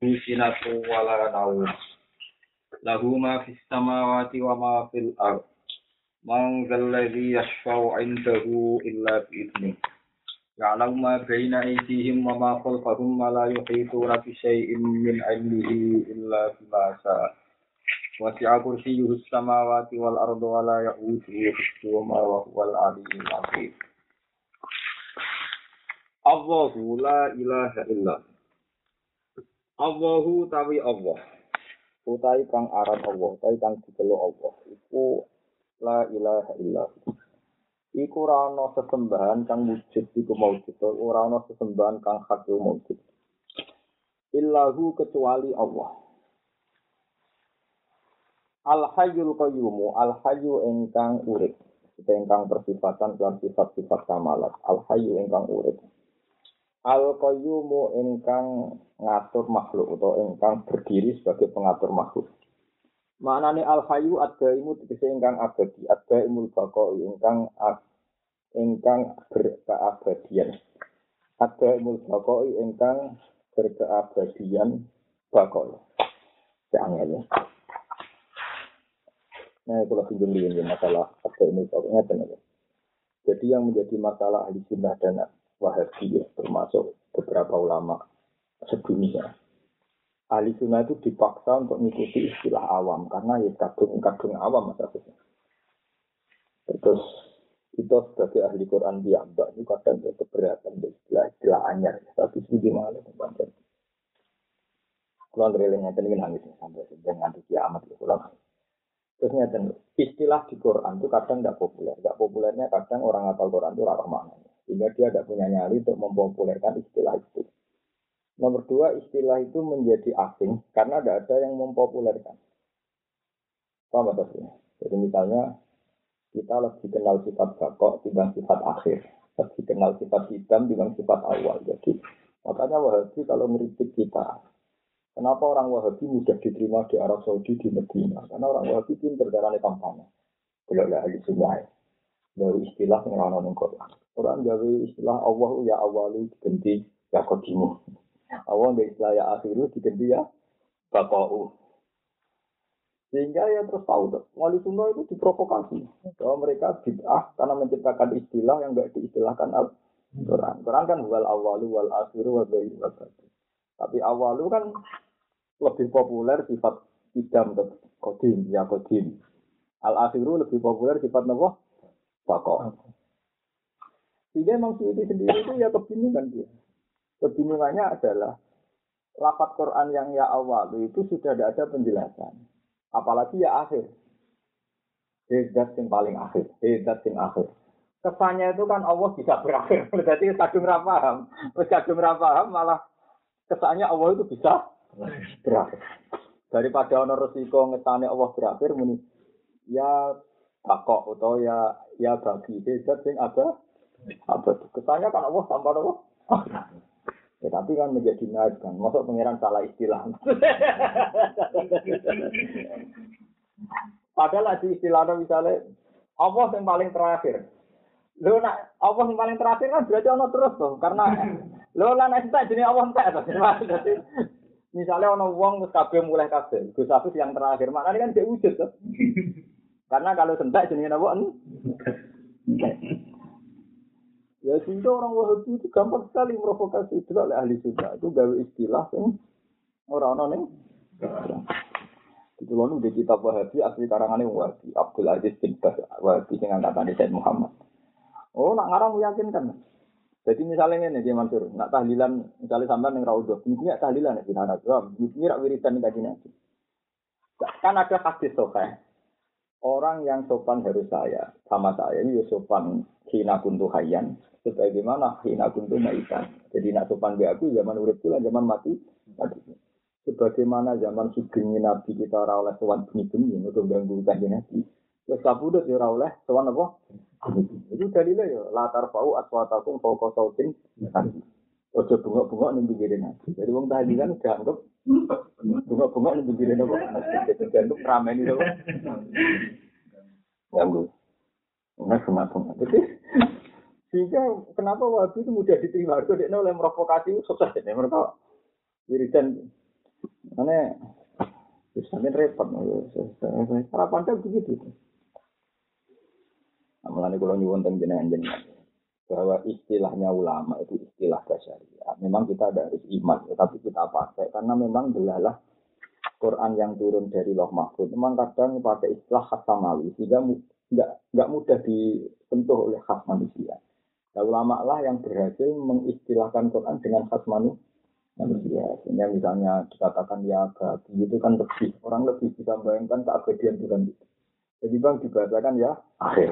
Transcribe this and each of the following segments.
Sinatu wala naum lahu ma fis samawati wa ma fil ard man zal ladzi yashfa'u 'indahu illa bi idnih ya'lamu ma baina aydihim wa ma khalfahum wa la yuhituna bi shay'in min 'ilmihi illa bima sha'a wasi'a kursiyyuhu samawati wal arda wa la ya'uduhu hifdhuhuma wa huwal 'aliyyul 'azim Allahu la ilaha illallah Allahu tawi Allah. Utai kang aran Allah, utai kang dikelo Allah. Iku la ilaha illa. Iku ora ana sesembahan kang wujud iku maujud, ora ana sesembahan kang hak maujud. Illahu kecuali Allah. Al hayyul qayyum, al hayyu ingkang urip. Ingkang persifatan lan sifat-sifat kamalat. Al hayyu ingkang urip. Al qayyumu ingkang ngatur makhluk atau ingkang berdiri sebagai pengatur makhluk. Maknane al hayyu adaimu tegese ingkang abadi, adaimul baqai ingkang ingkang berkeabadian. Adaimul baqai ingkang berkeabadian baqai. Jangan ya. Nah, kalau pinjam masalah adaimul baqai ngeten Jadi yang menjadi masalah ahli sunnah dan Wahabi ya, termasuk beberapa ulama sedunia. Ahli sunnah itu dipaksa untuk mengikuti istilah awam karena ya kadung-kadung awam maksudnya. Terus kita sebagai ahli Quran dia mbak itu kadang ya keberatan istilah istilah anyar tapi itu malah tentang Kulon reling ngeten iki nangis sampai sedang nganti kiamat ya kulon. Terus ngeten istilah di Quran itu kadang tidak populer. Tidak populernya kadang orang hafal Quran itu rata maknanya. Sehingga dia tidak punya nyali untuk mempopulerkan istilah itu. Nomor dua, istilah itu menjadi asing karena tidak ada yang mempopulerkan. Paham maksudnya? Jadi misalnya kita lebih kenal sifat bakok dibanding sifat akhir. Lebih kenal sifat hitam dibanding sifat awal. Jadi makanya Wahabi kalau ngeritik kita, kenapa orang Wahabi mudah diterima di Arab Saudi di Medina? Karena orang Wahabi pinter darahnya kampanye. Belum ahli sunnah. Baru istilah yang orang Quran. Orang gawe istilah Allah ya awalu diganti ya kodimu. Allah gawe istilah ya akhiru diganti ya bakau. Sehingga ya terus tahu tuh, wali sunnah itu diprovokasi. Bahwa mereka bid'ah karena menciptakan istilah yang enggak diistilahkan al Quran. Kan wal awalu wal akhiru wal bayi wal Tapi awalu kan lebih populer sifat idam kodim ya kodim. Al akhiru lebih populer sifat nopo bakau. Sehingga Imam Suyuti sendiri itu ya kebingungan dia. Kebingungannya adalah lapat Quran yang ya awal itu sudah tidak ada penjelasan. Apalagi ya akhir. Hedat yang paling akhir. Hedat yang akhir. Kesannya itu kan Allah bisa berakhir. Jadi kadung paham. Terus kadung paham malah kesannya Allah itu bisa berakhir. Daripada ono resiko ngetane Allah berakhir muni ya takok atau ya ya bagi hedat yang ada apa itu? Kesannya kan Allah tanpa Allah. Ya, tapi kan menjadi naik kan. Masuk pangeran salah istilah. Padahal di istilahnya misalnya Allah yang paling terakhir. Lo nak Allah yang paling terakhir kan berarti Allah terus tuh. Karena lo lah nak tak jenis Allah entek Jadi misalnya ono wis kabeh mulai kabeh. Gus yang terakhir. Maknanya kan dia wujud tuh. Karena kalau sentak jenis apa? Ya sehingga orang Wahabi itu gampang sekali provokasi itu oleh ahli sunnah itu gawe istilah yang orang-orang yang itu lalu di kitab Wahabi asli karangannya Wahabi Abdul Aziz bin Bas Wahabi dengan kata Said Muhammad. Oh nak ngarang meyakinkan. Jadi misalnya ini dia Mansur, nak tahlilan misalnya sampai yang raudhah, ini tahlilan ya tidak ada, ini rak wiridan kaji nanti. Kan ada hadis sokai, orang yang sopan harus saya sama saya ini sopan hina kuntu hayyan sebagaimana hina kuntu maitan jadi nak sopan be aku zaman urip lah zaman mati Sebagaimana zaman sugeng Nabi kita ora oleh sowan bengi-bengi untuk ganggu kanjeng Nabi. Wis kabudut ya ora oleh sowan apa? Itu dalilnya ya latar bau aswatakum fauqa sautin. Ojo bengok-bengok ning pinggire Nabi. Jadi wong tahlilan dianggap bengok-bengok ning pinggire Nabi. Jadi dianggap rameni to. Ganggu. Nah, semacam Jadi sehingga kenapa wabi itu mudah diterima? Itu dia oleh provokasi sukses ini mereka wiridan. Karena Islamnya repot. Cara pandang begitu. Nah, Mulanya kalau nyuwun tentang jenengan bahwa istilahnya ulama itu istilah syariah. Memang kita ada harus iman, tapi kita pakai karena memang delalah Quran yang turun dari Loh Mahfud. Memang kadang pakai istilah khas samawi sehingga nggak nggak mudah disentuh oleh khas manusia. Nah, ulama lah yang berhasil mengistilahkan Quran dengan khas manusia. Sehingga misalnya dikatakan ya babi itu kan lebih orang lebih bisa bayangkan keabadian Tuhan itu. Jadi bang dibahasakan ya akhir.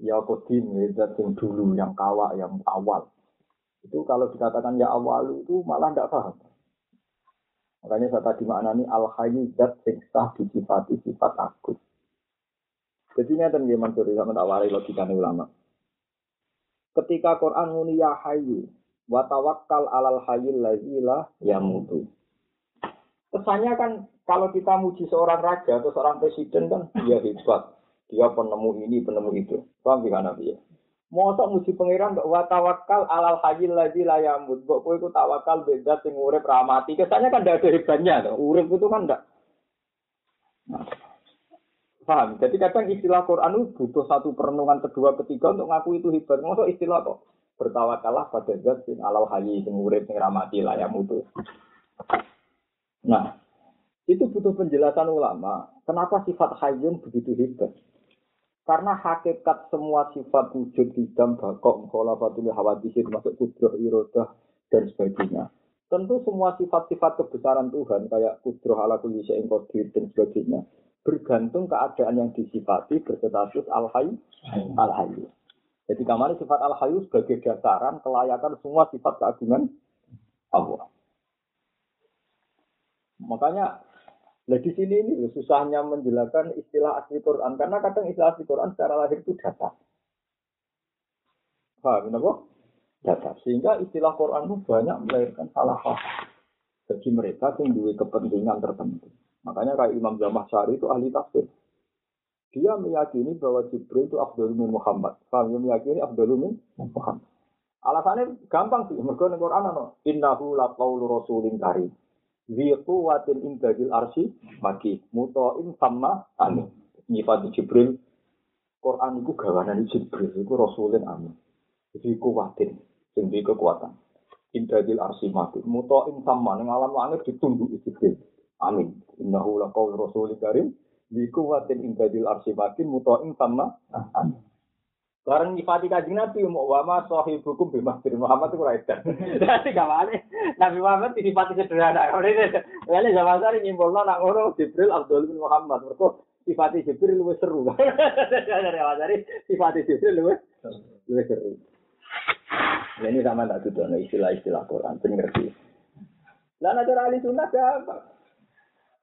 Ya kodim, ya yang dulu, yang kawak, yang awal. Itu kalau dikatakan ya awal itu malah tidak paham. Makanya saya tadi maknani al hayyu zat sing sah disifati sifat aku. Jadi ini ada yang Mansur sama tak wari logika ulama. Ketika Quran muni ya hayyu wa tawakkal alal hayyil ladzi la yamutu. Kesannya kan kalau kita muji seorang raja atau seorang presiden kan dia hebat, dia penemu ini, penemu itu. Paham tidak Nabi ya? Mosok muji pangeran kok wa tawakkal alal hayyil ladzi la yamut. Kok kowe iku tawakal beda sing urip ramati. Kesannya kan tidak ada hebatnya. Urip itu kan tidak. Nah, Paham? Jadi kadang istilah Quran itu butuh satu perenungan kedua ketiga untuk ngaku itu hebat. Masa istilah kok bertawakalah pada zat sing alal hayy sing urip sing ramati layam itu. Nah, itu butuh penjelasan ulama. Kenapa sifat hayyun begitu hebat? Karena hakikat semua sifat wujud hidam, bakok, kholafatul hawadisir, masuk kudroh, irodah, dan sebagainya. Tentu semua sifat-sifat kebesaran Tuhan, kayak kudroh ala qadir dan sebagainya, bergantung keadaan yang disifati berstatus al-hayy al-hayy. Jadi kamar sifat al-hayy sebagai dasaran kelayakan semua sifat keagungan Allah. Makanya Nah di sini ini susahnya menjelaskan istilah asli Quran karena kadang istilah asli Quran secara lahir itu data. Paham kenapa? Data. Sehingga istilah Quran itu banyak melahirkan salah paham bagi mereka yang kepentingan tertentu. Makanya kayak Imam Syari itu ahli tafsir. Dia meyakini bahwa Jibril itu Abdul Muhammad. Kami meyakini Abdul Muhammad. Alasannya gampang sih. Mereka di Quran ano. Innahu laqawlu rasulin karim. Ziqu watin indadil arsi maki. Muto'in sama amin. Nyifat Jibril. Quran itu gawanan Jibril. Itu rasulin amin. Ziqu watin. Sehingga kekuatan. Indadil arsi maki. Muto'in sama. Yang alam langit ditunduk Jibril. Amin. Innahu laqaul rasulil karim bi kuwatin indadil arsy makin muta'in sama amin. Bareng nyifati kanjeng Nabi mau wama sahibukum bi mahdir Muhammad itu ora edan. Dadi gawane Nabi Muhammad disifati sederhana. Oleh zaman sari nyimpulno nak ngono Jibril Abdul bin Muhammad. Mergo sifati Jibril luwih seru. Dari awal sifati Jibril luwih seru. Ini sama tak tuh istilah-istilah Quran, ngerti. Lah ada ahli sunnah?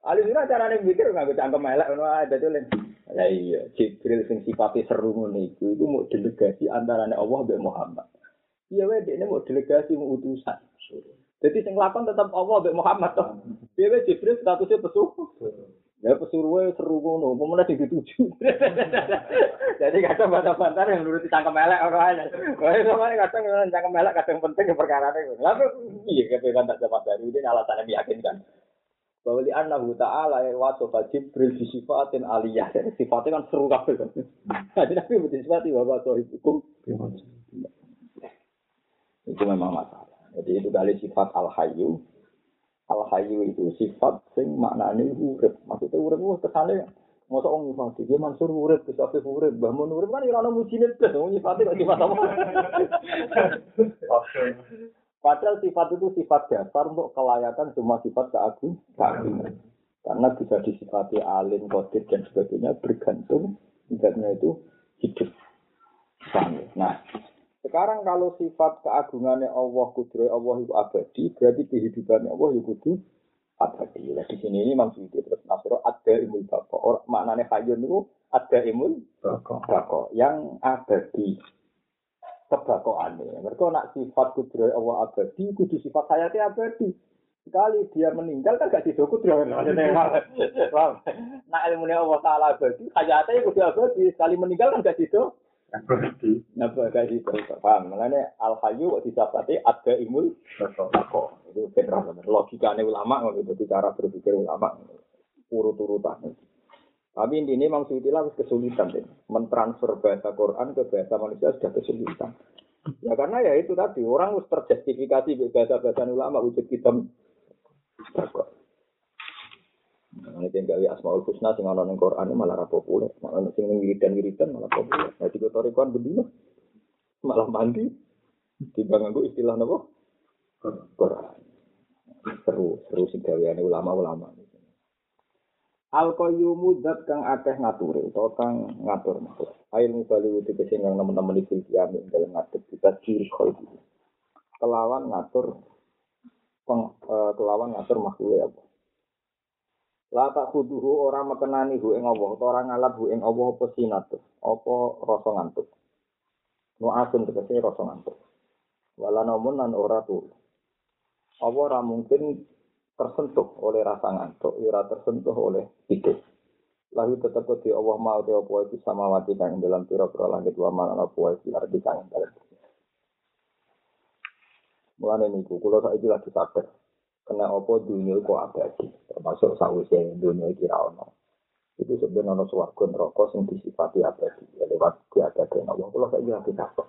Ali cara carane mikir nganggo cangkem elek ngono ae dadi len. Lah iya, Jibril sing sifate seru ngono iku iku mau delegasi antarane Allah mbek Muhammad. Iya wae dekne mau delegasi mau utusan. Jadi sing lakon tetap Allah mbek Muhammad toh. Piye wae Jibril statusnya pesuh. Ya pesuruh seru ngono, pemenang sing dituju. Jadi kadang bantah-bantah yang nuruti cangkem elek ora ae. Wah, sama kadang cangkem elek kadang penting perkara ini. Lah iya kepekan tak dapat dari ini alasannya meyakinkan bahwa li annahu ta'ala ya wasofa jibril di sifatin aliyah. Jadi sifatnya kan seru kabel kan. Jadi nabi butuh sifat bahwa sohib hukum. Itu memang masalah. Jadi itu kali sifat al hayu al hayu itu sifat sing maknanya urip. Maksudnya urip itu kesannya Masa orang nyifati, dia mansur urip, bisa afif urip, bahmun urip kan irana mujinit, nyifati kok sifat apa? Padahal sifat itu sifat dasar untuk kelayakan semua sifat keagungan. Karena bisa disifati alim, kodir, dan sebagainya bergantung zatnya itu hidup. Nah, Sekarang kalau sifat keagungannya Allah, kudroy Allah itu abadi, berarti kehidupannya Allah itu kudu abadi. Nah, di sini ini maksudnya terus nasro ada imul bako. Orang maknanya hayun itu ada imul bako yang abadi. Kebakoannya. Mereka nak sifat kudroy Allah abadi, kudu sifat hayatnya abadi. Sekali dia meninggal kan gak didokut ya. Nah ilmunya Allah Ta'ala abadi, hayatnya kudu abadi. Sekali meninggal kan gak didokut. Nah, gak didokut. Paham? Makanya al-hayu disabati ada imul. Itu benar logikanya ulama, itu cara berpikir ulama. Urut-urutan. Tapi intinya Imam Suyuti harus kesulitan deh. Mentransfer bahasa Quran ke bahasa manusia sudah kesulitan. Ya karena ya itu tadi orang harus terjustifikasi bahasa-bahasa ulama wujud Takwa. Nah, ini gawe asmaul husna sing ana ning Quran malah ra populer, malah sing ning wiridan-wiridan malah populer. Nah, tiga torikon bendino malah mandi timbang nganggo istilah napa? Quran. Seru, seru sing gaweane ulama-ulama. Al qayyumu kang akeh ngatur utawa kang ngatur ngatur. Ail mubali wuti sing kang nemen-nemen iki kiame dalam ngatur kita ciri qalbi. Kelawan ngatur peng, uh, kelawan ngatur makhluk ya Allah. La tak kuduhu orang mekenani hu ing Allah, utawa orang ngalap hu ing Allah apa sinatu, apa rasa ngantuk. Nu asun tegese rasa ngantuk. Wala namun ora tu. Apa ora mungkin tersentuh oleh rasa ngantuk, ora tersentuh oleh ide. Lalu tetap di Allah mau te apa itu sama wati kang dalam pira-pira langit wa mana apa itu arti kang dalam Mulane niku kula saiki lagi sadar. Kena apa dunia kok abadi, termasuk sawise dunia iki ra ono. Itu sebenarnya ono swarga neraka sing disifati abadi, ya lewat diabadi Allah. Kula saiki lagi sadar.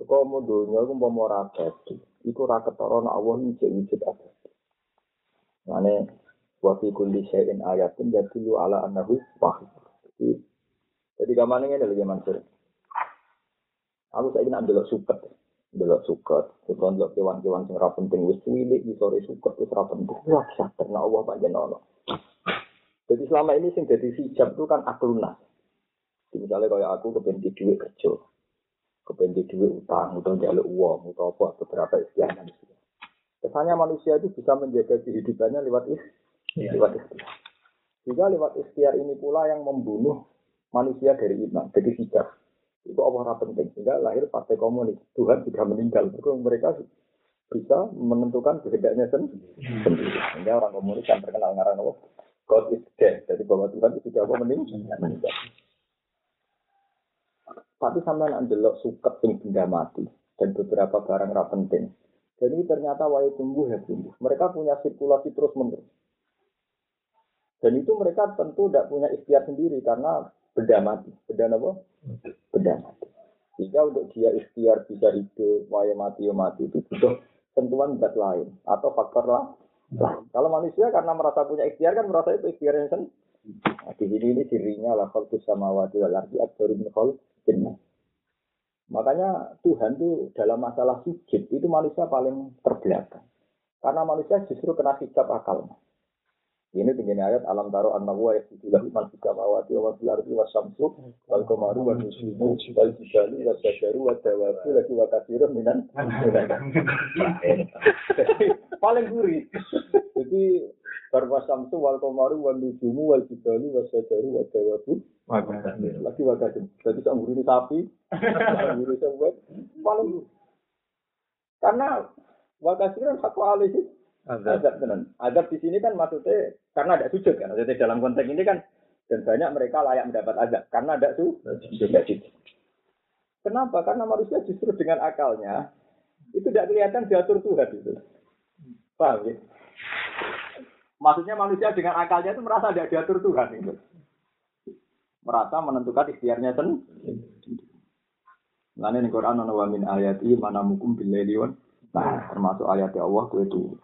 Kok mau dunia iku mau ora abadi, iku ra Allah iki wujud abadi. Mane wa fi kulli syai'in ayatun yadullu ala annahu wahid. Jadi, jadi gamane ngene lho Mansur. Aku saiki nak ndelok suket delok suket, kita ndelok kewan-kewan sing ora penting wis cilik sore suket wis ora penting. Wah, sadar nek Allah panjen ono. Jadi selama ini sing jadi hijab itu kan akluna. Misalnya kayak aku kepengen duit kerja, kepengen duit utang, atau jalur uang, atau apa beberapa istilah manusia. Kesannya manusia itu bisa menjaga kehidupannya lewat is, ya. lewat ikhtiar. Juga lewat ikhtiar ini pula yang membunuh manusia dari iman, jadi hijab. Itu Allah penting. Sehingga lahir partai komunis. Tuhan sudah meninggal. Mereka bisa menentukan kehendaknya sendiri. Sehingga orang komunis yang terkenal ngaran Allah God is dead. Jadi bahwa Tuhan itu sudah meninggal. Tapi sampai nak delok suket sing benda mati dan beberapa barang ra penting jadi ternyata wae tumbuh ya tumbuh mereka punya sirkulasi terus menerus dan itu mereka tentu tidak punya ikhtiar sendiri karena benda mati. Benda apa? Benda mati. Jika untuk dia ikhtiar bisa hidup, waya mati, ya mati itu butuh sentuhan zat lain atau faktor lah. Kalau manusia karena merasa punya ikhtiar kan merasa itu ikhtiar yang sen. Nah, di sini ini dirinya lah kalau sama wajib lagi aktorin kol Makanya Tuhan itu dalam masalah sujud itu manusia paling terbelakang. Karena manusia justru kena hijab akalnya. Ini begini ayat alam taro anna wa yasidu lahu man fis samawati wa fil ardi was samsu wal qamaru wal nujumu wal jibalu was syajaru wa dawabu lagi wa katsirun minan paling gurih. Jadi barwa samsu wal qamaru wal nujumu wal jibalu was syajaru wa dawabu lagi wa katsirun. Jadi sak gurih sapi, gurih sapi paling karena wa katsirun hak alih Azab tenan. Azab di sini kan maksudnya karena ada sujud kan. Maksudnya dalam konteks ini kan dan banyak mereka layak mendapat azab karena ada sujud. Kenapa? Karena manusia justru dengan akalnya itu tidak kelihatan diatur Tuhan itu. Paham ya? Maksudnya manusia dengan akalnya itu merasa tidak diatur Tuhan itu. Merasa menentukan ikhtiarnya sendiri. Nah ini Quran ana wa min ayati mana mukum bil Nah, termasuk ayat Allah itu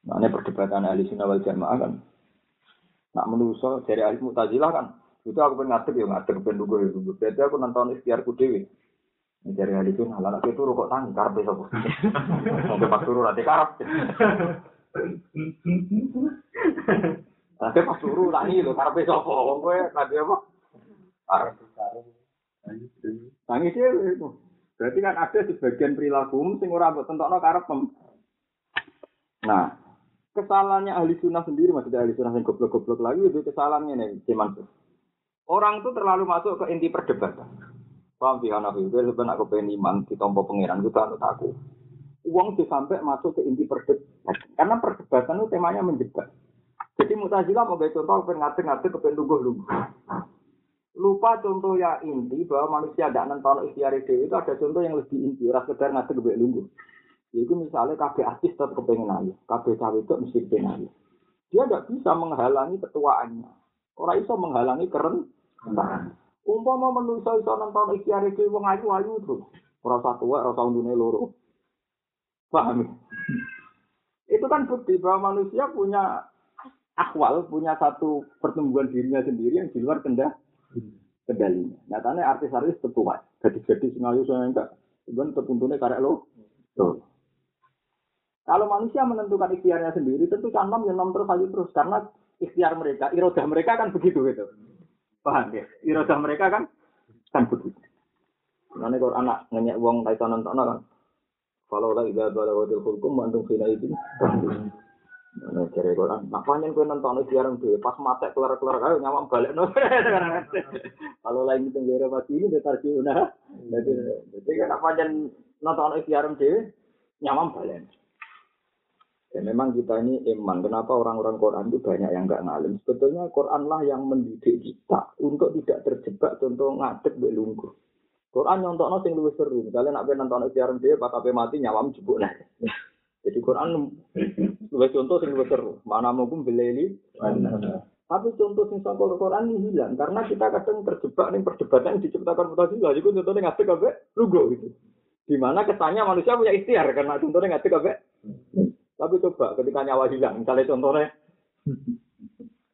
Nah, ini perdebatan ahli sunnah wal jamaah kan. Nak menuso dari ahli mutazilah kan. Itu aku pengen ngadep ya ngadep pengen duga ya. Berarti aku nonton ikhtiarku dewi. Dari ahli sunnah lah. Itu rokok tangi karep besok. Sampai pas turun nanti karep. Nanti pas turun tangi lo karep besok. Gue nanti apa? Karep. Nangis ya itu. Berarti kan ada sebagian perilaku sing ora mbok tentokno karepem. Nah, kesalahannya ahli sunnah sendiri maksudnya ahli sunnah yang goblok-goblok lagi itu kesalahannya nih cuman orang tuh terlalu masuk ke inti perdebatan paham sih anak itu sebenarnya aku pengen iman di tompo pangeran itu tak aku uang tuh sampai masuk ke inti perdebatan karena perdebatan itu temanya menjebak jadi mutazilah mau contoh pengen ngatur-ngatur kepengen lungguh-lungguh lupa contoh ya inti bahwa manusia tidak nonton ikhtiar itu ada contoh yang lebih inti ras sekedar ngatur kepengen lungguh itu misalnya KB artis tetap kepengen ayu, KB cawe itu mesti kepengen ayu. Dia tidak bisa menghalangi ketuaannya. Orang itu menghalangi keren. Umpama manusia iso nonton ikhtiar iki wong ayu-ayu terus. Ora satu wae ora undune loro. Paham? Itu kan bukti bahwa manusia punya akwal, punya satu pertumbuhan dirinya sendiri yang di luar kendali kendalinya. Nyatanya artis-artis tetua, gadis-gadis ngayu saya enggak. Cuman tertuntune karek lo. Tuh. Kalau manusia menentukan ikhtiarnya sendiri, tentu kan nom ya nom terus terus karena ikhtiar mereka, irodah mereka kan begitu gitu. Paham ya? Irodah mereka kan kan begitu. Nanti kalau anak nanya uang kaitan nonton kan, kalau lagi gak ada wadil hukum, mantung fina itu. Nah, cari Quran. Nah, panjang nonton itu, pas mata keluar keluar ayo nyamam balik no. Kalau lagi tenggara pasti ini detar nah. Jadi, jadi kan panjang nonton ikhtiar itu, nyamam balik. Ya memang kita ini iman. Kenapa orang-orang Quran itu banyak yang nggak ngalim? Sebetulnya Quran lah yang mendidik kita untuk tidak terjebak contoh ngadek belunggu. Quran nyontok sing luwih seru. Misalnya nak nonton siaran dia pas ape mati nyawam jebuk lah. Jadi Quran luwih contoh sing luwih seru. Mana mungkin beleli. Tapi contoh sing saka Quran ini hilang karena kita kadang terjebak nih perdebatan yang diciptakan mutazilah. Jadi contohnya ngadek ape lugu gitu. Di mana kesannya manusia punya ikhtiar karena contohnya ngadek ape tapi coba ketika nyawa hilang, misalnya contohnya,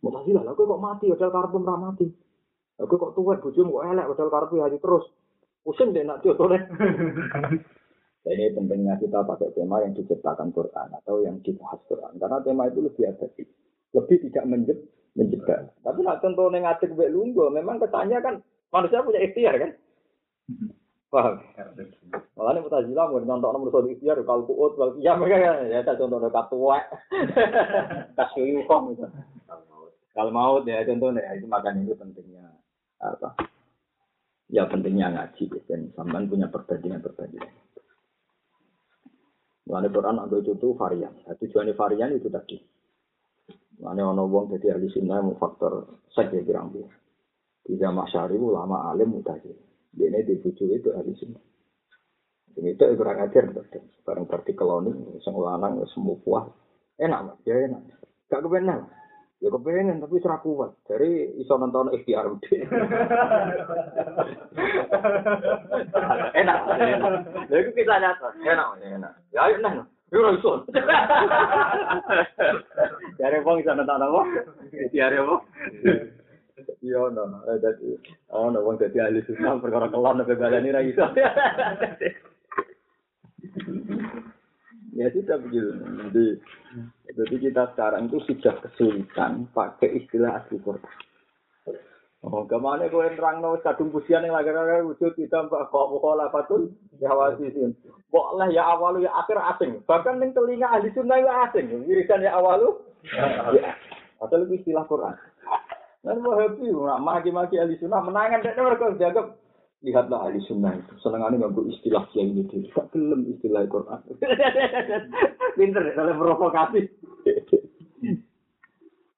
Mutasilah, aku kok mati, padahal karpet ora mati. Aku kok tua, bujum kok elek, padahal karpet haji terus. Pusing deh nak contohnya. Ini pentingnya kita pakai tema yang diciptakan Quran atau yang dibahas Quran. Karena tema itu lebih efektif. Lebih tidak menjeb, menjebak. Tapi nak contohnya ngadek bek lunggu, memang kesannya kan manusia punya ikhtiar kan. Paham? Malah ini mutazila mau nonton nomor satu ikhtiar kalau kuut kalau iya mereka ya ya saya contoh dekat tua kasih gitu. Kalau mau ya contohnya itu makan itu pentingnya apa? Ya pentingnya ngaji dan sampean punya perbandingan Lalu Quran aku itu varian. Nah, tujuannya varian itu tadi. Lalu ono wong jadi ahli sunnah mau faktor saja bilang dia. Tidak masyari ulama alim mutazila. Ini dibucu itu hari ini. Ini itu kurang ajar, bareng partikel ini, sang lanang, semua puas. Enak, ya enak. Gak kepengen, ya kepengen, tapi serah kuat. Dari iso nonton ikhtiar udah. enak, enak. Ya itu kita nyata, enak, enak. Ya ayo, enak. Yo ora iso. Jare wong iso nonton apa? Ikhtiar apa? Iya, no, dadi oh, no, wong dadi ahli sunnah perkara kelon nek balani ra iso. ya sudah begitu. Jadi, jadi kita sekarang itu sudah kesulitan pakai istilah asli Quran. Oh, ke mana kau nerang no kadung pujian yang lagi lagi wujud kita mbak kok mukola patun ya wasisin. Boleh ya awalu ya akhir asing. Bahkan yang telinga ahli sunnah ya asing. Wiridan ya awalu. Ya. Atau lebih istilah Quran. Dan mau happy, maki-maki ahli sunnah menangan dan mereka dianggap lihatlah ahli sunnah itu. Senengannya nggak istilah kiai ini dia gak gelem istilah Quran. Pinter ya dalam provokasi.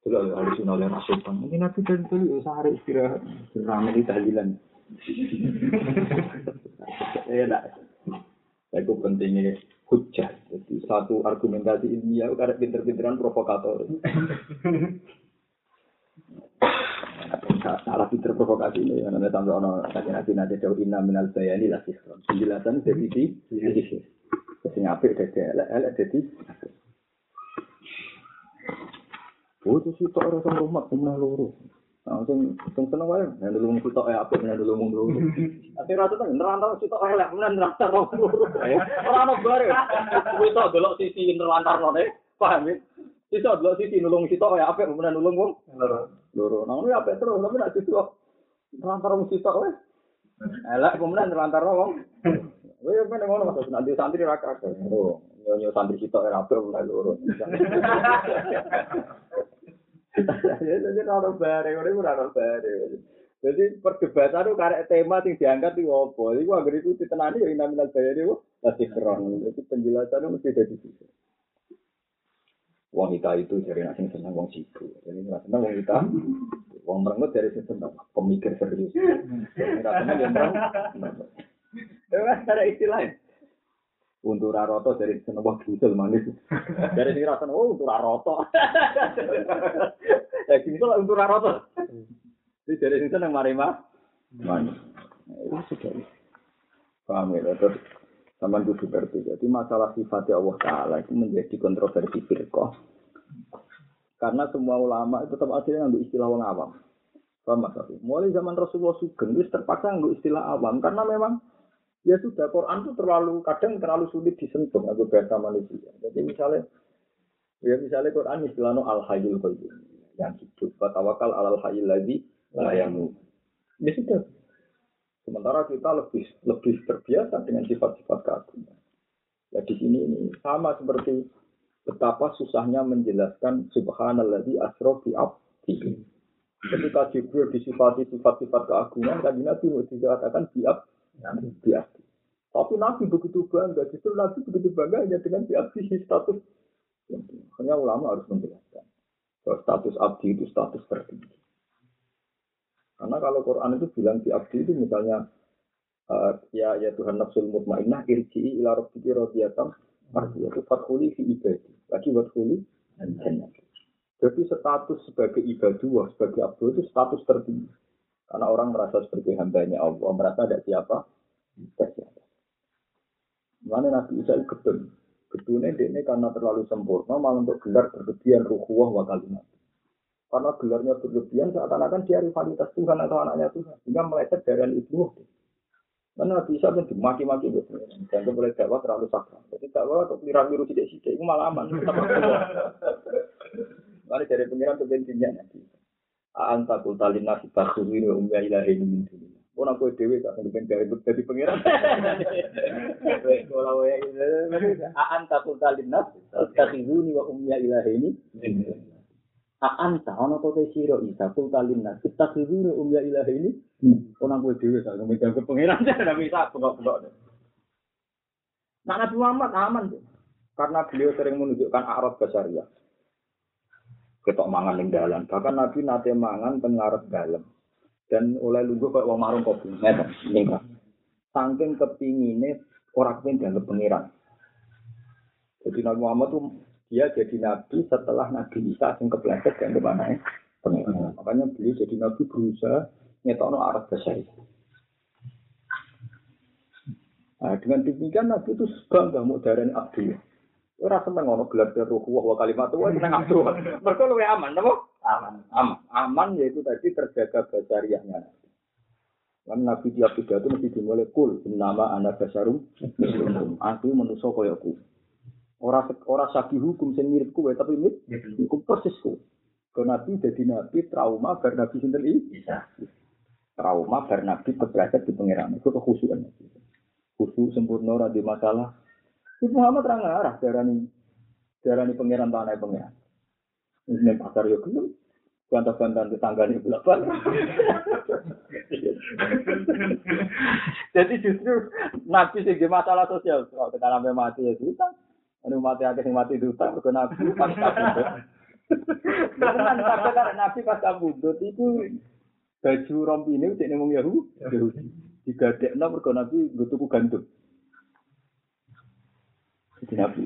Kalau ahli sunnah oleh rasulkan ini nanti dari dulu sehari istirahat. Ramai di tahlilan. Ya enggak itu pentingnya hujah. Jadi satu argumentasi ilmiah karena pinter-pinteran provokator salah pinter provokasi ini yang namanya tambah ono sakit nanti nanti jauh inna minal bayani lah sihron penjelasan dari di sih sing apik dadi elek elek dadi Oh, itu sih tak orang rumah punya loro. Langsung sing seneng wae, nek dulu mung sitok ya apik nek dulu mung loro. Ate rata ta nerantar sitok elek, men nerantar loro. Ora ono bare. Kuwi tok delok sisi nerantar loro, paham ya? Iso delok sisi nulung sitok apik men nulung wong. Loro. Loro. Nang ya apik terus, tapi nek sitok nerantar wong sitok wae. Elak kemudian terlantar wong. Kowe yo meneng ngono Mas, nanti santri ra kakek. Oh, nyonya santri sitok ora apik mulai loro. Jadi ora bare, ora ora bare. Jadi perdebatan itu karek tema yang diangkat itu apa? Iku agar itu ditenani ya nominal bayar itu masih keren. Jadi penjelasan itu mesti dari situ. Wanita itu dari nasi senang wong sibu. Jadi nggak senang wong kita. Wong merengut dari sini senang. Pemikir serius. Nggak senang yang merengut. Itu ada istilahnya. Untuk raroto dari seneng wah bucel manis. Dari sini rasanya oh untuk raroto. Ya gini tuh untuk raroto. Jadi dari sini seneng marima. Manis. Itu sudah. Paham ya? Terus sama kudu ngerti. Jadi masalah sifatnya Allah Ta'ala itu menjadi kontroversi firqah. Karena semua ulama itu tetap akhirnya ngambil istilah orang awam. Paham Afi? Mulai zaman Rasulullah Sugeng itu terpaksa ngambil istilah awam. Karena memang ya sudah Quran itu terlalu kadang terlalu sulit disentuh aku bahasa manusia. Jadi misalnya ya misalnya Quran istilahnya al hayyul qayyum yang hidup tawakal alal hayyul ladzi la yamut. Ya sudah. Sementara kita lebih lebih terbiasa dengan sifat-sifat keagungan. Ya di sini ini sama seperti betapa susahnya menjelaskan subhanalladzi asra bi abdihi. Ketika Jibril disifati sifat-sifat keagungan, kan Nabi dikatakan bi abdi. Tapi Nabi begitu bangga, justru Nabi begitu bangga hanya dengan bi abdi status. Hanya ulama harus menjelaskan status abdi itu status tertinggi. Karena kalau Quran itu bilang di abdi itu misalnya uh, ya ya Tuhan nafsul mutmainnah irji'i ila rabbiki radiyatan mardiyah itu fathuli fi ibadi. Lagi fathuli. Jadi status sebagai ibadah, sebagai abdi itu status tertinggi. Karena orang merasa sebagai hambanya Allah, merasa ada siapa? Ada siapa. Mana Nabi Isa itu gedun. Gedunnya ini karena terlalu sempurna, malah untuk gelar berlebihan ruhuwah wa kalimat. Karena gelarnya berlebihan seakan-akan dia rivalitas Tuhan atau anaknya Tuhan. Sehingga meleset dari itu. Karena bisa pun dimaki-maki gitu. Dan boleh dakwah terlalu sakral. Jadi dakwah atau pilihan biru tidak sidik itu malah aman. Mari dari pengiran ke bensinnya nanti. Anta kultalin nasi takhuri wa umya ilahi min dunia. Oh, aku dewi tak pengen dari dari pengiran. Kalau ya, anta kultalin nasi takhuri wa umya ilahi dunia. Anta ana to te sira isa kul kalin nas kita kudu um ya ilahi ini ana kowe dhewe sak megang ke pangeran ora bisa bengok-bengok. Nah Nabi Muhammad aman deh. Karena beliau sering menunjukkan arab basaria. Ketok mangan ning dalan, bahkan Nabi nate mangan teng ngarep dalem. Dan oleh lungguh kok wong marung kopi, ngeten ningkat. Saking kepingine ora kepen dalem pangeran. Jadi Nabi Muhammad tuh dia jadi nabi setelah Nabi Isa yang kepleset dan ke mana ya? Makanya beliau jadi nabi berusaha nyetokno arah besar Nah, dengan demikian Nabi itu bangga mau darani abdi. Ora seneng ngono gelar ruh wa kalimat wa seneng abdi. Mergo luwe aman, napa? Aman. Aman. Aman yaitu tadi terjaga basariahnya. Kan Nabi tiap pidato mesti dimulai kul nama anak basarum Aku manusia koyoku. Ora ora sagi hukum sing mirip kowe tapi mirip hukum persis kowe. Ke nabi jadi nabi trauma bar nabi sinten? Bisa. Trauma bar nabi kebelajar di pangeran itu kekhusukan. Khusus sempurna ora di masalah. Ibu Muhammad terang arah darani darani pangeran tanah pangeran. Ini pasar yo gelem. Bantah-bantahan tetangganya belakang. Jadi justru nabi sing masalah sosial, kalau sampai mati ya susah. Anu mati akeh sing mati duta mergo nabi pas kabudut. Tenan kabeh karek nabi pas kabudut iku baju rompi ini udah nemung Yahu, Yahudi. Digadekno mergo nabi nggo tuku gandum. Jadi nabi.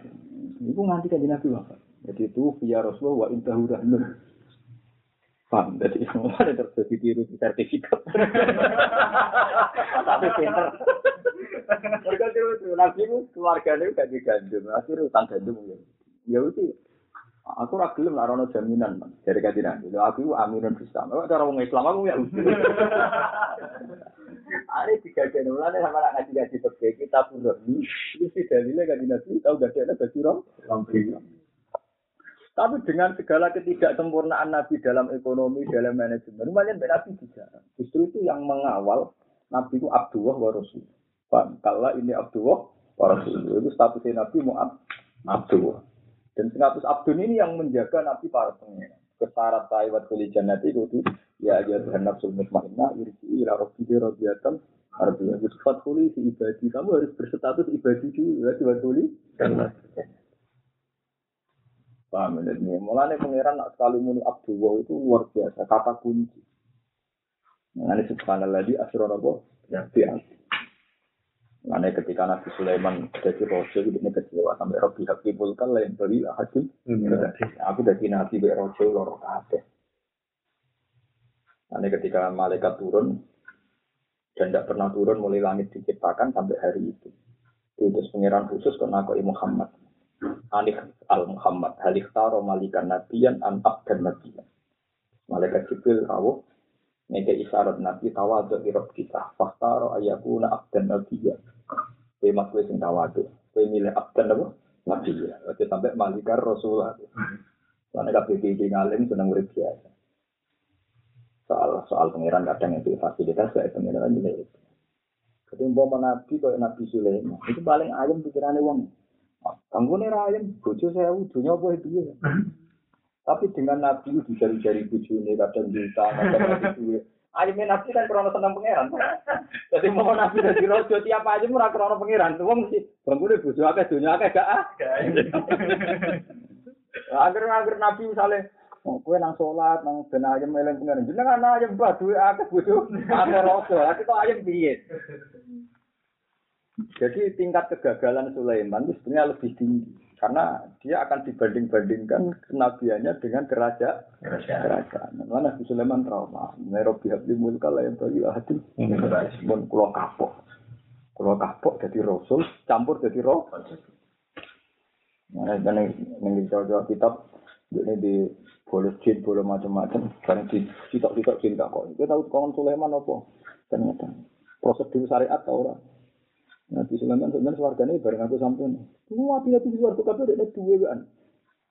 Iku nganti kan nabi wafat. Jadi itu via Rasulullah wa intahu rahmah. Paham, jadi semua ada terjadi tiru di sertifikat. Tapi pinter. Mereka nabi itu keluarganya gak digandum, akhirnya utang gandum ya. Ya itu, aku ragilem lah rono jaminan dari kaji nabi. Aku aminun bisa. Kalau cara orang Islam aku ya. Ada tiga jenulan sama anak ngaji ngaji sebagai kita pun ini. Itu sih dalilnya kaji nabi tahu gak ada rom. Tapi dengan segala ketidaksempurnaan Nabi dalam ekonomi, dalam manajemen, lumayan Nabi bisa. Justru itu yang mengawal Nabi itu Abdullah wa Rasul. Pak, kalau ini Abdullah Rasul. Itu statusnya Nabi Mu'ab. Abdullah. Dan status Abdul ini yang menjaga Nabi para pengira. Kesarat taiwat kuli jannati itu ya aja Tuhan nafsul mutmainnah irji ila rabbi radiyatan artinya itu fatkuli si ibadi. Kamu harus berstatus ibadi dulu ya fatkuli paham ya ini. Mulanya pangeran nak sekali muni Abdullah itu luar biasa kata kunci. Ini subhanallah di asronobo ya Mana ketika Nabi Sulaiman jadi rojo, ini kecewa sampai Robi Hakimul kan lain dari hakim. Aku jadi Nabi be rojo loro kabeh. Mana ketika malaikat turun dan tidak pernah turun mulai langit diciptakan sampai hari itu. Itu pengiran khusus ke Nabi Muhammad. Anik al Muhammad halik taro malikan nabiyan an dan nabiyan. Malaikat Jibril rawuh Nege isyarat nabi tawadu irab kita. Faktaro ayakuna abdan nabiya. Kue mas kue sing tawadu. Kue milih abdan apa? Nabiya. Oke sampai malikar rasulullah. Karena kabeh iki ngalim seneng urip biasa. Soal soal pangeran kadang itu fasilitas kayak pangeran itu. Jadi umpama nabi kayak Nabi Sulaiman itu paling ayam pikirannya wong. Kanggo nih ayam, bojo saya dunia apa itu ya. Tapi dengan Nabi itu jari-jari bujune kadang juta, kadang Nabi duit. Ayamnya Nabi kan krono seneng pangeran. Jadi mau Nabi dari rojo tiap aja murah krono pangeran. Tuh mesti bangunnya bujuk akeh dunia akeh gak ah. Agar-agar Nabi misalnya Oh, kue nang sholat, nang ben ayam meleng pengiran. Jenengan ayam bah duwe akeh bojo, akeh rojo. Tapi kok ayam piye? Jadi tingkat kegagalan Sulaiman itu sebenarnya lebih tinggi karena dia akan dibanding-bandingkan kenabiannya dengan kerajaan. Kerajaan. Mana Nabi Sulaiman trauma. Nairobi habli mulka yang bagi hati. Pun kulo kapok. Kulo kapok jadi rasul, campur jadi roh. Nah, dan yang jawab kitab ini di boleh jin, boleh macam-macam. Karena di tidak-tidak cinta kok. Kita tahu kawan Sulaiman apa? Ternyata prosedur syariat tau orang. Nabi Sulaiman sebenarnya suarganya bareng aku sampai. Semua hati hati suarga kabeh ada dua kan.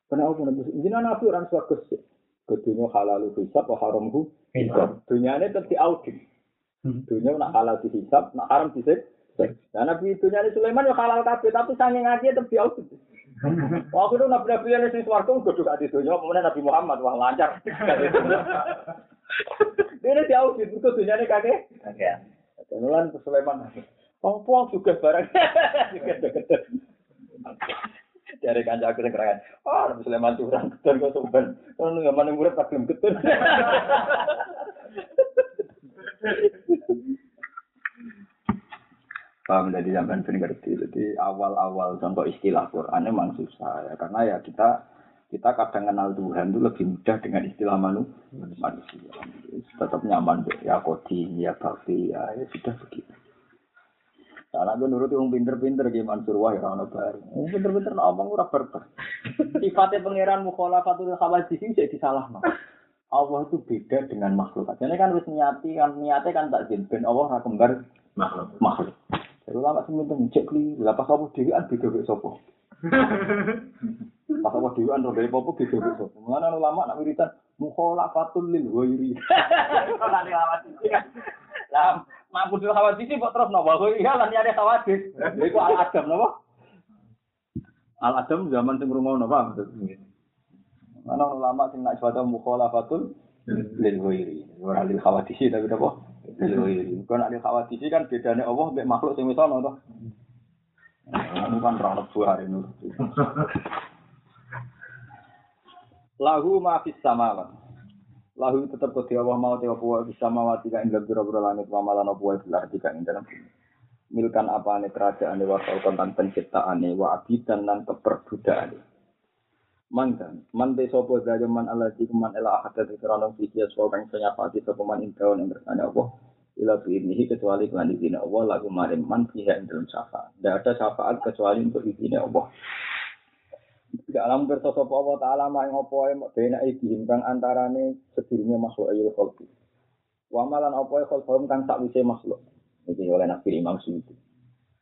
Karena aku nabi jinan nabi orang suarga sih. Kedunya halal hisab, atau haramhu hisab. Dunia ini tetap audit. Dunia nak halal dihisab, nak haram disik. Nah nabi dunia ini Sulaiman ya halal kabeh, tapi sange ngaji tetap audit. Waktu itu nabi-nabi yang di suarga gue juga di dunia, kemudian Nabi Muhammad wah lancar. Dia ini diaudit, itu dunia ini kakek. Kakek. Dan Sulaiman. Apa juga barang juga deket dari kanca aku yang kerangan. Oh, Nabi Sulaiman curang keton kok sumben. Kalau nggak mana murid tak belum keton. Paham jadi sampai sering ngerti. Jadi awal-awal contoh istilah Quran memang susah ya karena ya kita kita kadang kenal Tuhan itu lebih mudah dengan istilah manu, manusia. Tetap nyaman ya kodi, ya bakti, ya, ya sudah begitu. Karena gue nuruti orang pinter-pinter di Mansur Wah ya orang baru. Orang pinter-pinter nak omong ora berber. Sifatnya pangeran mukhalafatul khawadisi jadi salah no. Allah itu beda dengan makhluk. Jadi kan harus niati kan niatnya kan tak jin ben Allah ora kembar makhluk. Makhluk. Jadi lama sih minta cek li, lah pas apa dewi an beda beda sopo. Pas apa dewi an beda apa beda beda sopo. Mana ulama nak wiritan mukhalafatul lil ghairi. Lama sih kan. Lah mampu dulu khawatir sih kok terus nopo kok iya lan ada khawatir. Iku al adam nopo al adam zaman sing rumah nopo mana ulama sing nak suatu mukhalafatul lil ghairi. Ora lil khawatir tapi nopo lil ghairi. Kok nak lil khawatir kan bedane Allah mbek makhluk sing to Ini kan roh buah hari ini. Lahu ma fis samawat. Lahu tetap kodi Allah mau te apa bisa mawati ka ing biro-biro langit wa malan apa wae bilar ing dalam bumi. Milkan apa ane kerajaan wa kontan penciptaan wa abidan lan keperbudakan. Mangkan, man de sopo daya man ala di man ela ahad dari kerana sopo kang senya pati sopo man intaun yang bersana Allah. Ila ini kecuali kelan izin Allah lagu marim man fiha ing syafaat. Tidak ada syafaat kecuali untuk izin Allah. Tidak alam sapa Allah taala mak ing apa ae bena iki kang antarane sedurunge makhluk ayul khalqi. Wa malan apa ae khalqum kang sakwise makhluk. Iki oleh Nabi Imam Suyuti.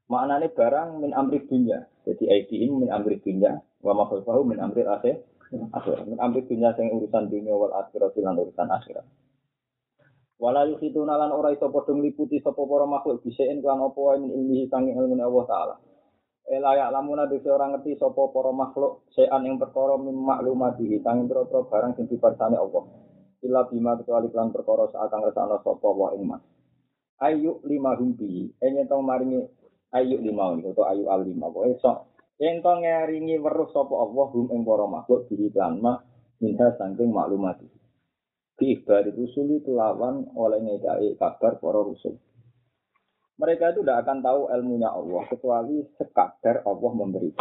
Maknane barang min amri dunya. Jadi aidiin min amri dunya wa makhluk min amri akhir. Akhir min amri dunya sing urusan dunia wal akhirat lan urusan akhirat. Wala yukhiduna lan ora iso padha ngliputi sapa para makhluk bisein kan apa min ilmihi sanging ilmu Allah taala. Ela ya lamuna dhewe ora ngerti sapa para makhluk sean ing perkara mim maklumati sanging pira-pira barang sing diparsane Allah. Illa bima kecuali lan perkara sakang resana sapa wa ing. Ayu lima humpi, enyen tong maringi ayu lima ini atau ayu al lima. Pokoknya sok yang tong ngeringi weruh sapa Allah hum ing para makhluk diri lan ma minha sangking maklumati. Diibari rusuli kelawan oleh ngedai kabar para rusul. Mereka itu tidak akan tahu ilmunya Allah kecuali sekadar Allah memberi.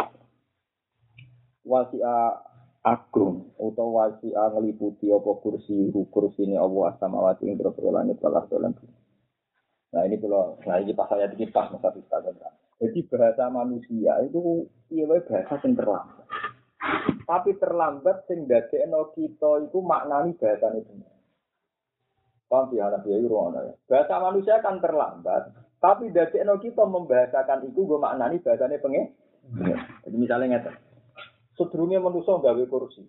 Wasi'a agung atau wasi'a ngeliputi apa kursi kursi ini Allah asamawati yang berapa langit balas dalam Nah ini kalau nah ini pas saya kita masa kita Jadi bahasa manusia itu iya bahasa yang terlambat. Tapi terlambat sing dadekno kita itu maknani bahasa itu. Paham ya anak ya. Bahasa manusia kan terlambat, tapi dadekno kita membahasakan itu gue maknani bahasane pengen. Jadi misalnya ngeten. Sedurunge manusia gawe kursi.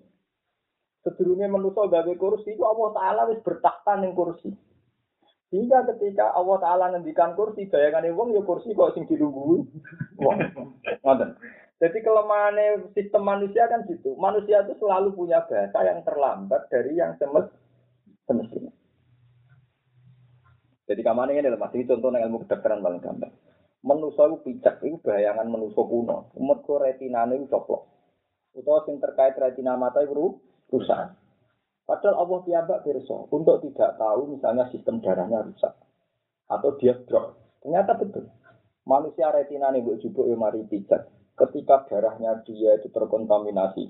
Sedurunge manusia gawe kursi itu Allah Taala wis bertakhta ning kursi. Sehingga ketika Allah Ta'ala ngendikan kursi, bayangan wong ya kursi kok sing dilungguhi. Wong. Jadi kelemahan sistem manusia kan gitu. Manusia itu selalu punya bahasa yang terlambat dari yang semestinya. Jadi kamane ini adalah masih contoh ilmu kedokteran paling gampang. Manusia itu pijak, itu bayangan manusia kuno. Mergo retinane itu coplok. Utawa sing terkait retina mata itu rusak. Padahal Allah piyambak pirsa untuk tidak tahu misalnya sistem darahnya rusak atau dia drop. Ternyata betul. Manusia retina nih bu jubuk ya mari pijak. Ketika darahnya dia itu terkontaminasi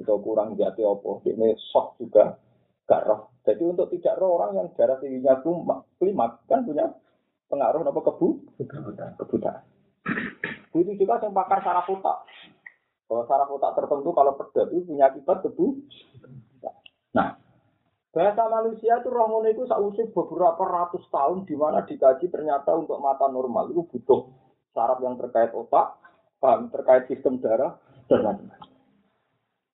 atau kurang jati opo, ini shock juga gak roh. Jadi untuk tidak roh orang yang darah tingginya klimak kan punya pengaruh apa kebu kebutaan. Itu juga yang pakar saraf otak. Kalau saraf otak tertentu kalau pedas itu punya akibat kebu. Nah, bahasa manusia itu roh itu sausi beberapa ratus tahun di mana dikaji ternyata untuk mata normal itu butuh saraf yang terkait otak, paham terkait sistem darah dan lain-lain.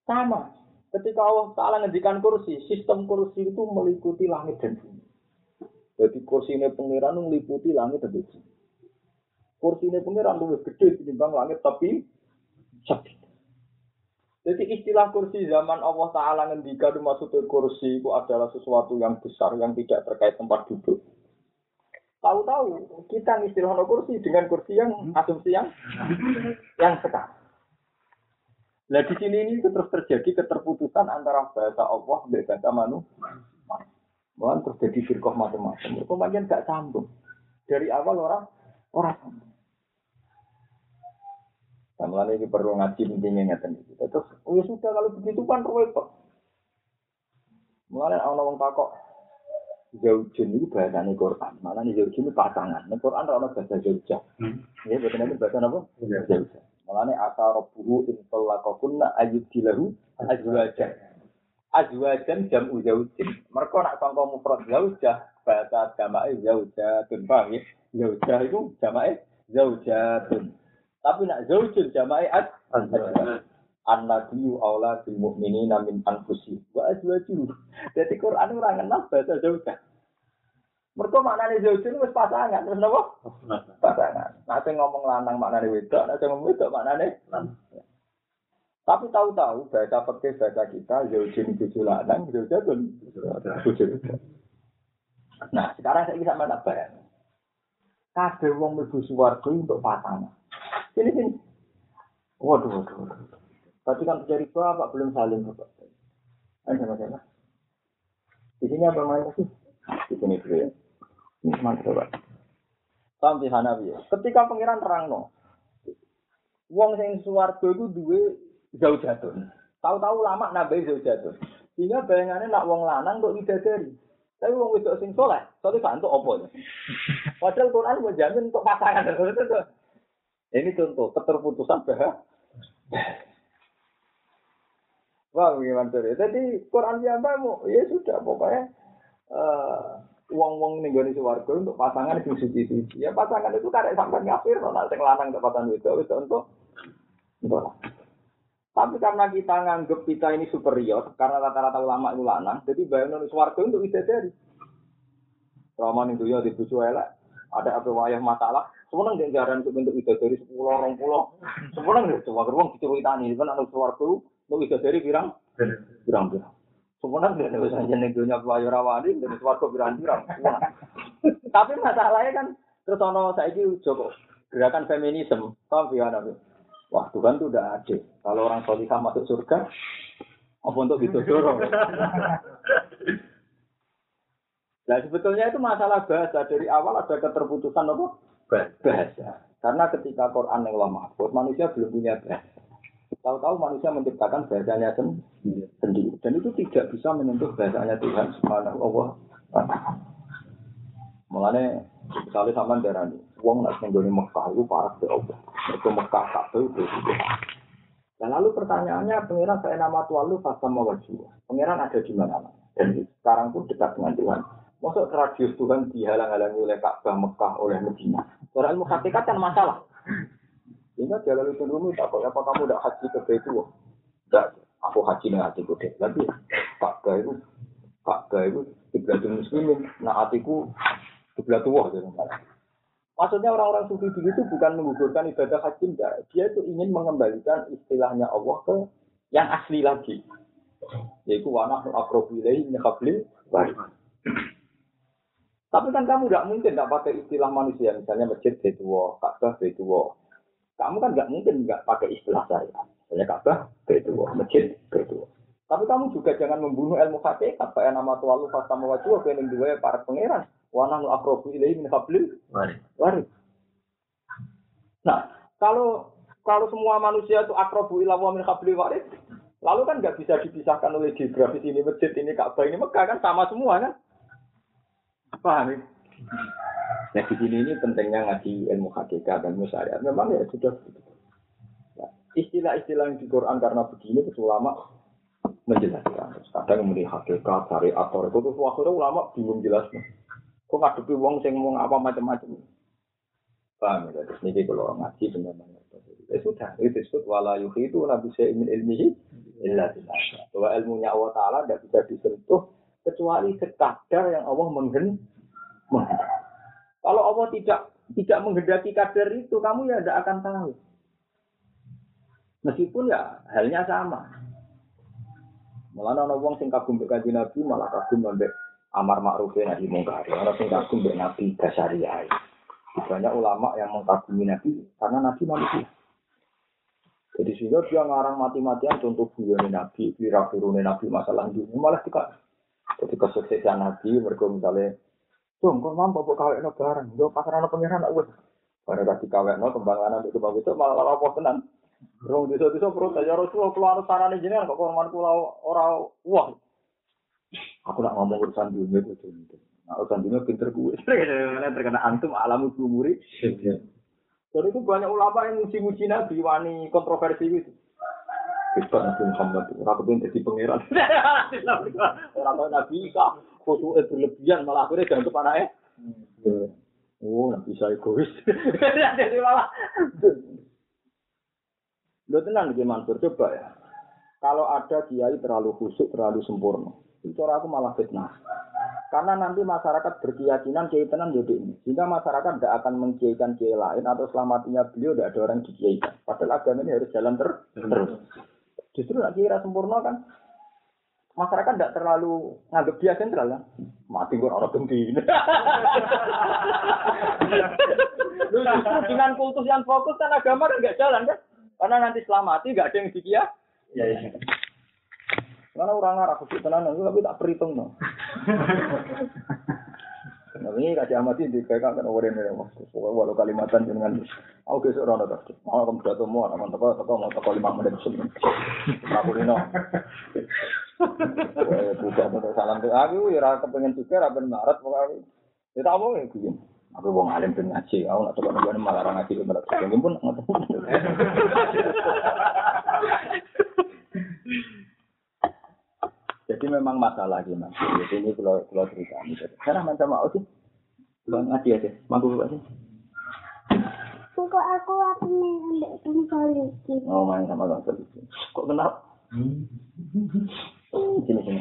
Sama, Ketika Allah Ta'ala ngendikan kursi, sistem kursi itu meliputi langit dan bumi. Jadi kursi ini pengiran meliputi langit dan bumi. Kursi ini pengiran lebih gede dibanding langit tapi sakit. Jadi istilah kursi zaman Allah Ta'ala ngendikan maksudnya kursi itu adalah sesuatu yang besar yang tidak terkait tempat duduk. Tahu-tahu kita istilah kursi dengan kursi yang asumsi yang yang sekarang. Nah di sini ini terus terjadi keterputusan antara bahasa Allah dan bahasa manusia. Bahkan terjadi firqah macam-macam. Kemudian gak sambung. Dari awal orang orang sambung. Nah, mulai ini perlu ngaji intinya ngeten. Terus, ya sudah kalau begitu kan repot. Mulai orang orang takok Zaujun itu bahasa ini Quran. Malah ini Zaujun itu pasangan. Ini Quran ada bahasa Zaujah. Hmm. Ya, bahasa ini bahasa apa? Zaujah. Mulane asa rabbuhu in talaqakunna ayyudilahu azwajan. Azwajan jam'u zaujin. Mereka nak sangka mufrad zaujah bahasa jamae zaujatun paham ya? Zaujah itu jamae zaujatun. Tapi nak zaujun jamae az An-Nabiyyu aula bil mu'minina min anfusihim wa azwajuhum. Jadi Quran ora kenal bahasa zaujah. Mereka maknanya zaujin wis pasangan, terus napa? Pasangan. Nah, ngomong lanang maknanya wedok, nah ngomong wedok maknanya Tapi tahu-tahu bahasa pekeh bahasa kita zaujin itu lanang, zaujatun Nah, sekarang saya bisa mana bayang. Kabeh wong mlebu swarga untuk pasangan. Sini sini. Waduh, waduh, waduh. Tapi kan terjadi bapak belum saling bapak. Ayo sama-sama. Di sini apa mainnya sih? Di sini dulu ya. Ini mantap coba. Paham di ya. Ketika pangeran terang no, wong sing suwargo itu jauh jatuh. Tahu-tahu lama nabi jauh jatuh. Sehingga bayangannya nak wong lanang kok dari. Tapi wong wedok sing soleh, soalnya kan untuk opo ya. Padahal Quran menjamin untuk pasangan. Ini contoh keterputusan bahas. Wah, gimana tuh? Jadi Quran dia mau, ya sudah pokoknya. Uh, uang-uang nih gue warga untuk pasangan itu suci-suci. Ya pasangan itu karek sampai ngafir, nona sing lanang untuk pasangan itu, itu untuk untuk tapi karena kita nganggep kita ini superior, karena rata-rata ulama itu lanang, jadi bayang nulis warga untuk dari. Selama ning dunya di elek, ada apa wayah masalah, semeneng dia jaran untuk bentuk dari sepuluh orang pulau. Semeneng dia coba gerbong diceritani kan anak suwargo untuk dari pirang pirang pirang. Semeneng dia wis aja ning dunya wayah rawani dari suwargo pirang pirang. Tapi masalahnya kan terus ono saiki Joko gerakan feminisme, paham ya Nabi? Wah Tuhan tuh udah ada. Kalau orang solihah masuk surga, apa untuk ditodorong? Nah sebetulnya itu masalah bahasa dari awal ada keterputusan apa? Bahasa. Karena ketika Quran yang lama, manusia belum punya bahasa. Tahu-tahu manusia menciptakan bahasanya sendiri. Dan itu tidak bisa menyentuh bahasanya Tuhan Subhanahu wa taala. Mulane misalnya sama darah ini, uang nak nenggoni Mekah itu parah ke Allah. Itu Mekah satu itu. Dan lalu pertanyaannya, pengiran saya nama Tuhan lu pas sama wajib. Pengiran ada di mana? Dan sekarang pun dekat dengan Tuhan. Masuk radius Tuhan dihalang-halangi oleh Ka'bah Mekah oleh Medina. Soal ilmu hakikat kan masalah. Ingat jalan itu dulu, apa kamu udah haji ke Betul? Tidak, aku haji dengan hatiku deh. Tapi Ka'bah itu, Ka'bah itu kiblatul muslimin. Nah hatiku kiblat tua. Maksudnya orang-orang sufi dulu itu bukan menggugurkan ibadah haji, enggak. Dia itu ingin mengembalikan istilahnya Allah ke yang asli lagi. Yaitu wanah akrobilai nyekabli tapi kan kamu nggak mungkin nggak pakai istilah manusia, misalnya masjid Betuwo, Ka'bah Betuwo. Kamu kan nggak mungkin nggak pakai istilah saya. Misalnya Ka'bah Betuwo, masjid Betuwo. Tapi kamu juga jangan membunuh ilmu hakikat. Kayak nama Tuhan lu fasta mawaju, yang dua para pangeran. Wana nu akrobu ilahi min hablil warid. Nah, kalau kalau semua manusia itu akrobu ilah min hablil warid, lalu kan nggak bisa dipisahkan oleh geografis ini masjid ini Ka'bah ini Mekah kan sama semua kan? Paham ya? Nah di sini ini pentingnya ngaji ilmu hakikat dan musyariat. Memang ya sudah nah, istilah-istilah yang di Quran karena begini itu ulama menjelaskan. Kadang kemudian hakikat, syariat, atau itu akhirnya ulama bingung jelasnya. Kok ngadepi wong sing ngomong apa macam-macam. Paham ya? Terus ini kalau ngaji benar-benar. Ya sudah, itu disebut wala itu nabi ilmi ilmihi illa Bahwa ilmunya Allah Ta'ala tidak bisa disentuh kecuali sekadar yang Allah menghendaki kalau Allah tidak tidak menghendaki kadar itu, kamu ya tidak akan tahu. Meskipun ya halnya sama. Malah ana wong sing kagum mbek Nabi malah kagum mbek amar ma'ruf nahi mungkar. Ana sing kagum mbek Nabi Basyariah. Banyak ulama yang mengkagumi Nabi karena Nabi manusia. Jadi sehingga dia ngarang mati-matian contoh buyone Nabi, kira Nabi masalah dunia malah tidak. Jadi kesuksesan Nabi mereka misalnya Tuh, kok mampu buat kawin no bareng. Yo pasaran no pengiran nak wes. Bareng kasih kawin no kembangan nanti kebang itu malah malah apa tenan. Rong desa desa perut aja Rasul keluar sarane jenengan kok korban kula ora wah. Aku nak ngomong urusan dunia itu. Nah, urusan dunia pinter gue. terkena antum alam kuburi. Jadi itu banyak ulama yang muji-muji Nabi, wani kontroversi gitu. Kita Nabi Muhammad, orang kepengen jadi pangeran. Orang tahu Nabi Isa, foto berlebihan malah akhirnya dianggap anaknya. Oh, Nabi Isa egois. Jadi malah. Lo tenang di Mansur, coba ya. Kalau ada kiai terlalu khusyuk, terlalu sempurna, itu aku malah fitnah. Karena nanti masyarakat berkeyakinan kiai tenan jadi ini. Sehingga masyarakat tidak akan mengkiaikan kiai lain atau selamatinya beliau tidak ada orang dikiaikan. Padahal agama ini harus jalan ter terus. Justru nak kira sempurna kan masyarakat tidak terlalu nganggap dia sentral kan. Mati gue orang. Justru dengan kultus yang fokus kan agama kan nggak jalan kan. Karena nanti setelah mati nggak ada yang dikia. Ya, ya. Karena orang Arab khusus tenan tapi tak perhitung no. Ini kasih amati di PK kan orang ini waktu walau Kalimantan dengan aku besok orang ada mau kamu jatuh mau aman toko toko mau toko lima menit. Sebelum aku ini no. Bukan untuk salam tuh aku ya rasa pengen juga rasa marat pokoknya ya tak mau ya begini aku mau ngalim pun ngaji. Aku nggak coba nungguin malah ngaji ke berat mungkin pun nggak Jadi memang masalah gitu mas. Jadi ini kalau kalau cerita. Karena macam mau sih. Bang ngaji aja. Mangku buka sih. Kok aku aku nih ambek polisi. Oh main sama bang polisi. Kok kenal? Sini sini.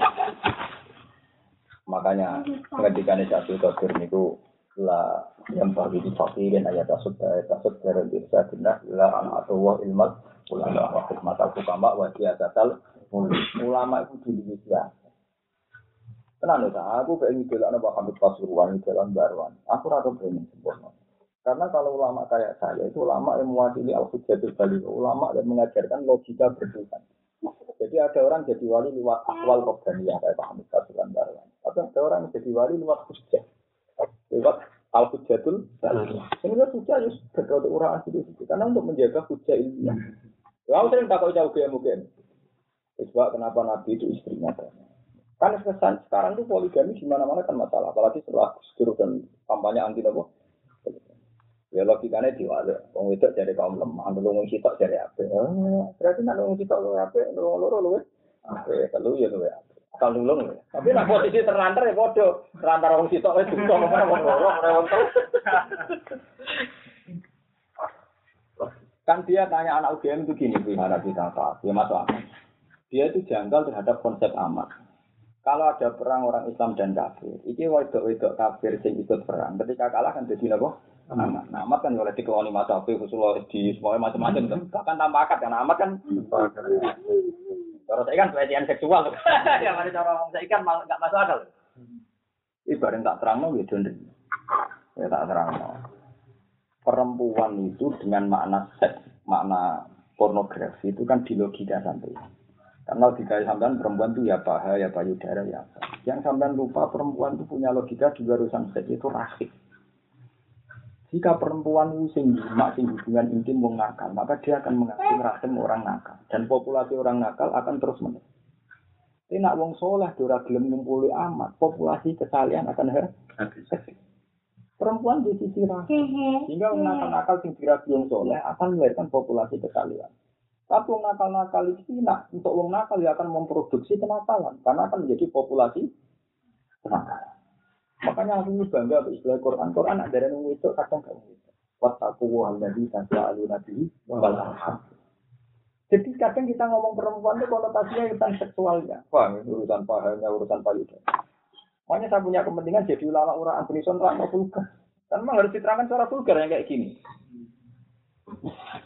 Makanya ketika Abdul Qadir niku la yang bagi di fakirin ayat tasud ayat tasud dari bisa dinah la anak atau ilmat ulama wa khidmat al hukama wa siyasatal ulama itu dulu ya. Tenang ya, aku pengen jalan apa Hamid Pasuruan, jalan Baruan. Aku rasa pengen sempurna. Karena kalau ulama kayak saya itu ulama yang mewakili al-hujjatul balik, ulama yang mengajarkan logika bertuhan. Jadi ada orang jadi wali lewat akwal robbaniyah kayak Pak Hamid Kasulan Barwan. Ada orang jadi wali lewat hujjah. Lewat al-hujjatul. Ini kan hujjah ya berkata orang asli itu. Karena untuk menjaga hujjah ilmiah. Lalu sering takut jauh ke mungkin. Sebab kenapa Nabi itu istrinya. Kan kesan sekarang itu poligami di mana-mana kan masalah. Apalagi setelah Gus dan kampanye anti nopo Ya logikanya diwale. Wong itu jadi kaum lemah, nulung wong sitok jadi apa? berarti nak nulung sitok luwe apa? Nulung loro luwe. Apa? Kalau ya luwe apa? Asal nulung ya. Tapi nak posisi terlantar ya bodoh. Terlantar wong sitok wis duka ngomong wong Kan dia tanya anak UGM itu gini, gimana kita tahu? Ya masuk akal. Dia itu janggal terhadap konsep amat. Kalau ada perang orang Islam dan kafir, ini wedok-wedok kafir yang ikut perang. Ketika kalah kan jadi apa? Amat. Nah, amat kan oleh dikeloni mata kafir, khususnya di semuanya macam-macam. Kan. Bahkan tanpa akad kan amat kan. Cara saya kan pelecehan seksual. ya mari cara ngomong saya kan nggak masuk akal. Ibarat tak terang mau gitu Ya tak terang Perempuan itu dengan makna seks, makna pornografi itu kan di logika sampai. Karena logika sampean perempuan itu ya paha, ya payudara, ya apa. Yang sampean lupa perempuan itu punya logika juga urusan seks itu rahim. Jika perempuan itu sing mak sing hubungan intim wong nakal, maka dia akan mengasih rahim orang nakal dan populasi orang nakal akan terus menerus. Tapi nak wong soleh dora gelem ngumpuli amat, populasi kesalian akan habis. Perempuan di sisi rahim, sehingga wong nakal-nakal sing dirabi wong soleh akan melahirkan populasi kesalian. Tapi wong nakal-nakal itu nak untuk wong nakal ya akan memproduksi kenakalan karena akan menjadi populasi kenakalan. Makanya aku bangga istilah Quran. Quran ada yang itu kadang gak itu. Wattaku alladzi tasyalu nabi wal Jadi kadang kita ngomong perempuan itu konotasinya tentang seksualnya. Wah, urusan pahanya, urusan payudara. Makanya saya punya kepentingan jadi ulama orang Antonison atau vulgar. Kan memang harus diterangkan secara vulgar yang kayak gini.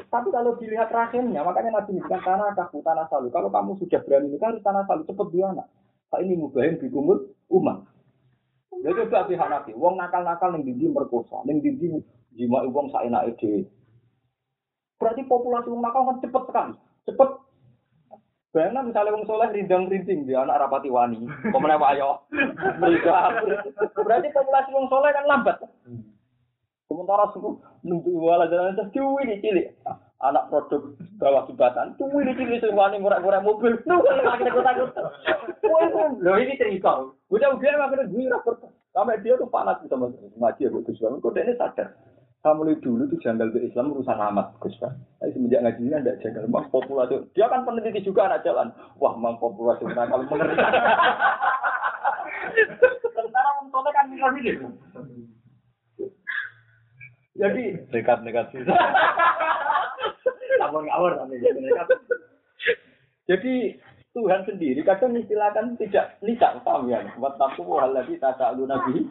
Tapi kalau dilihat rahimnya, makanya Nabi kan tanah kaku, tanah salu. Kalau kamu sudah berani nikah harus tanah salu, cepat dia anak. Pak ini mubahin kumul umat. Ya coba pihak Nabi, wong nakal-nakal yang dindi merkosa, yang dindi jima wong saenak ide. Berarti populasi wong nakal kan cepet sekali, cepet. Bayangkan misalnya wong soleh rindang rinting dia anak rapati wani, pemenang ayo, Berarti populasi wong soleh kan lambat. Sementara suku nunggu wala jalan itu cuwi cilik. Anak produk bawah jembatan, cuwi cilik semuanya murah-murah mobil. Nunggu lagi takut takut. Lo ini cerita. Udah udah makanya gue rapor. Sampai dia tuh panas sama ngaji ya Gus. Kok dia sadar. Kamu mulai dulu tuh janggal ke Islam urusan amat Gus. Tapi semenjak ngaji ini ada janggal. Mang populasi. Dia kan peneliti juga anak jalan. Wah, mang populasi kalau mengerikan. Sementara mentolnya kan mikir jadi nekat sih. Ngawur ngawur nekat. Jadi Tuhan sendiri kadang istilahkan tidak tidak paham ya. Buat tahu hal lagi tak nabi.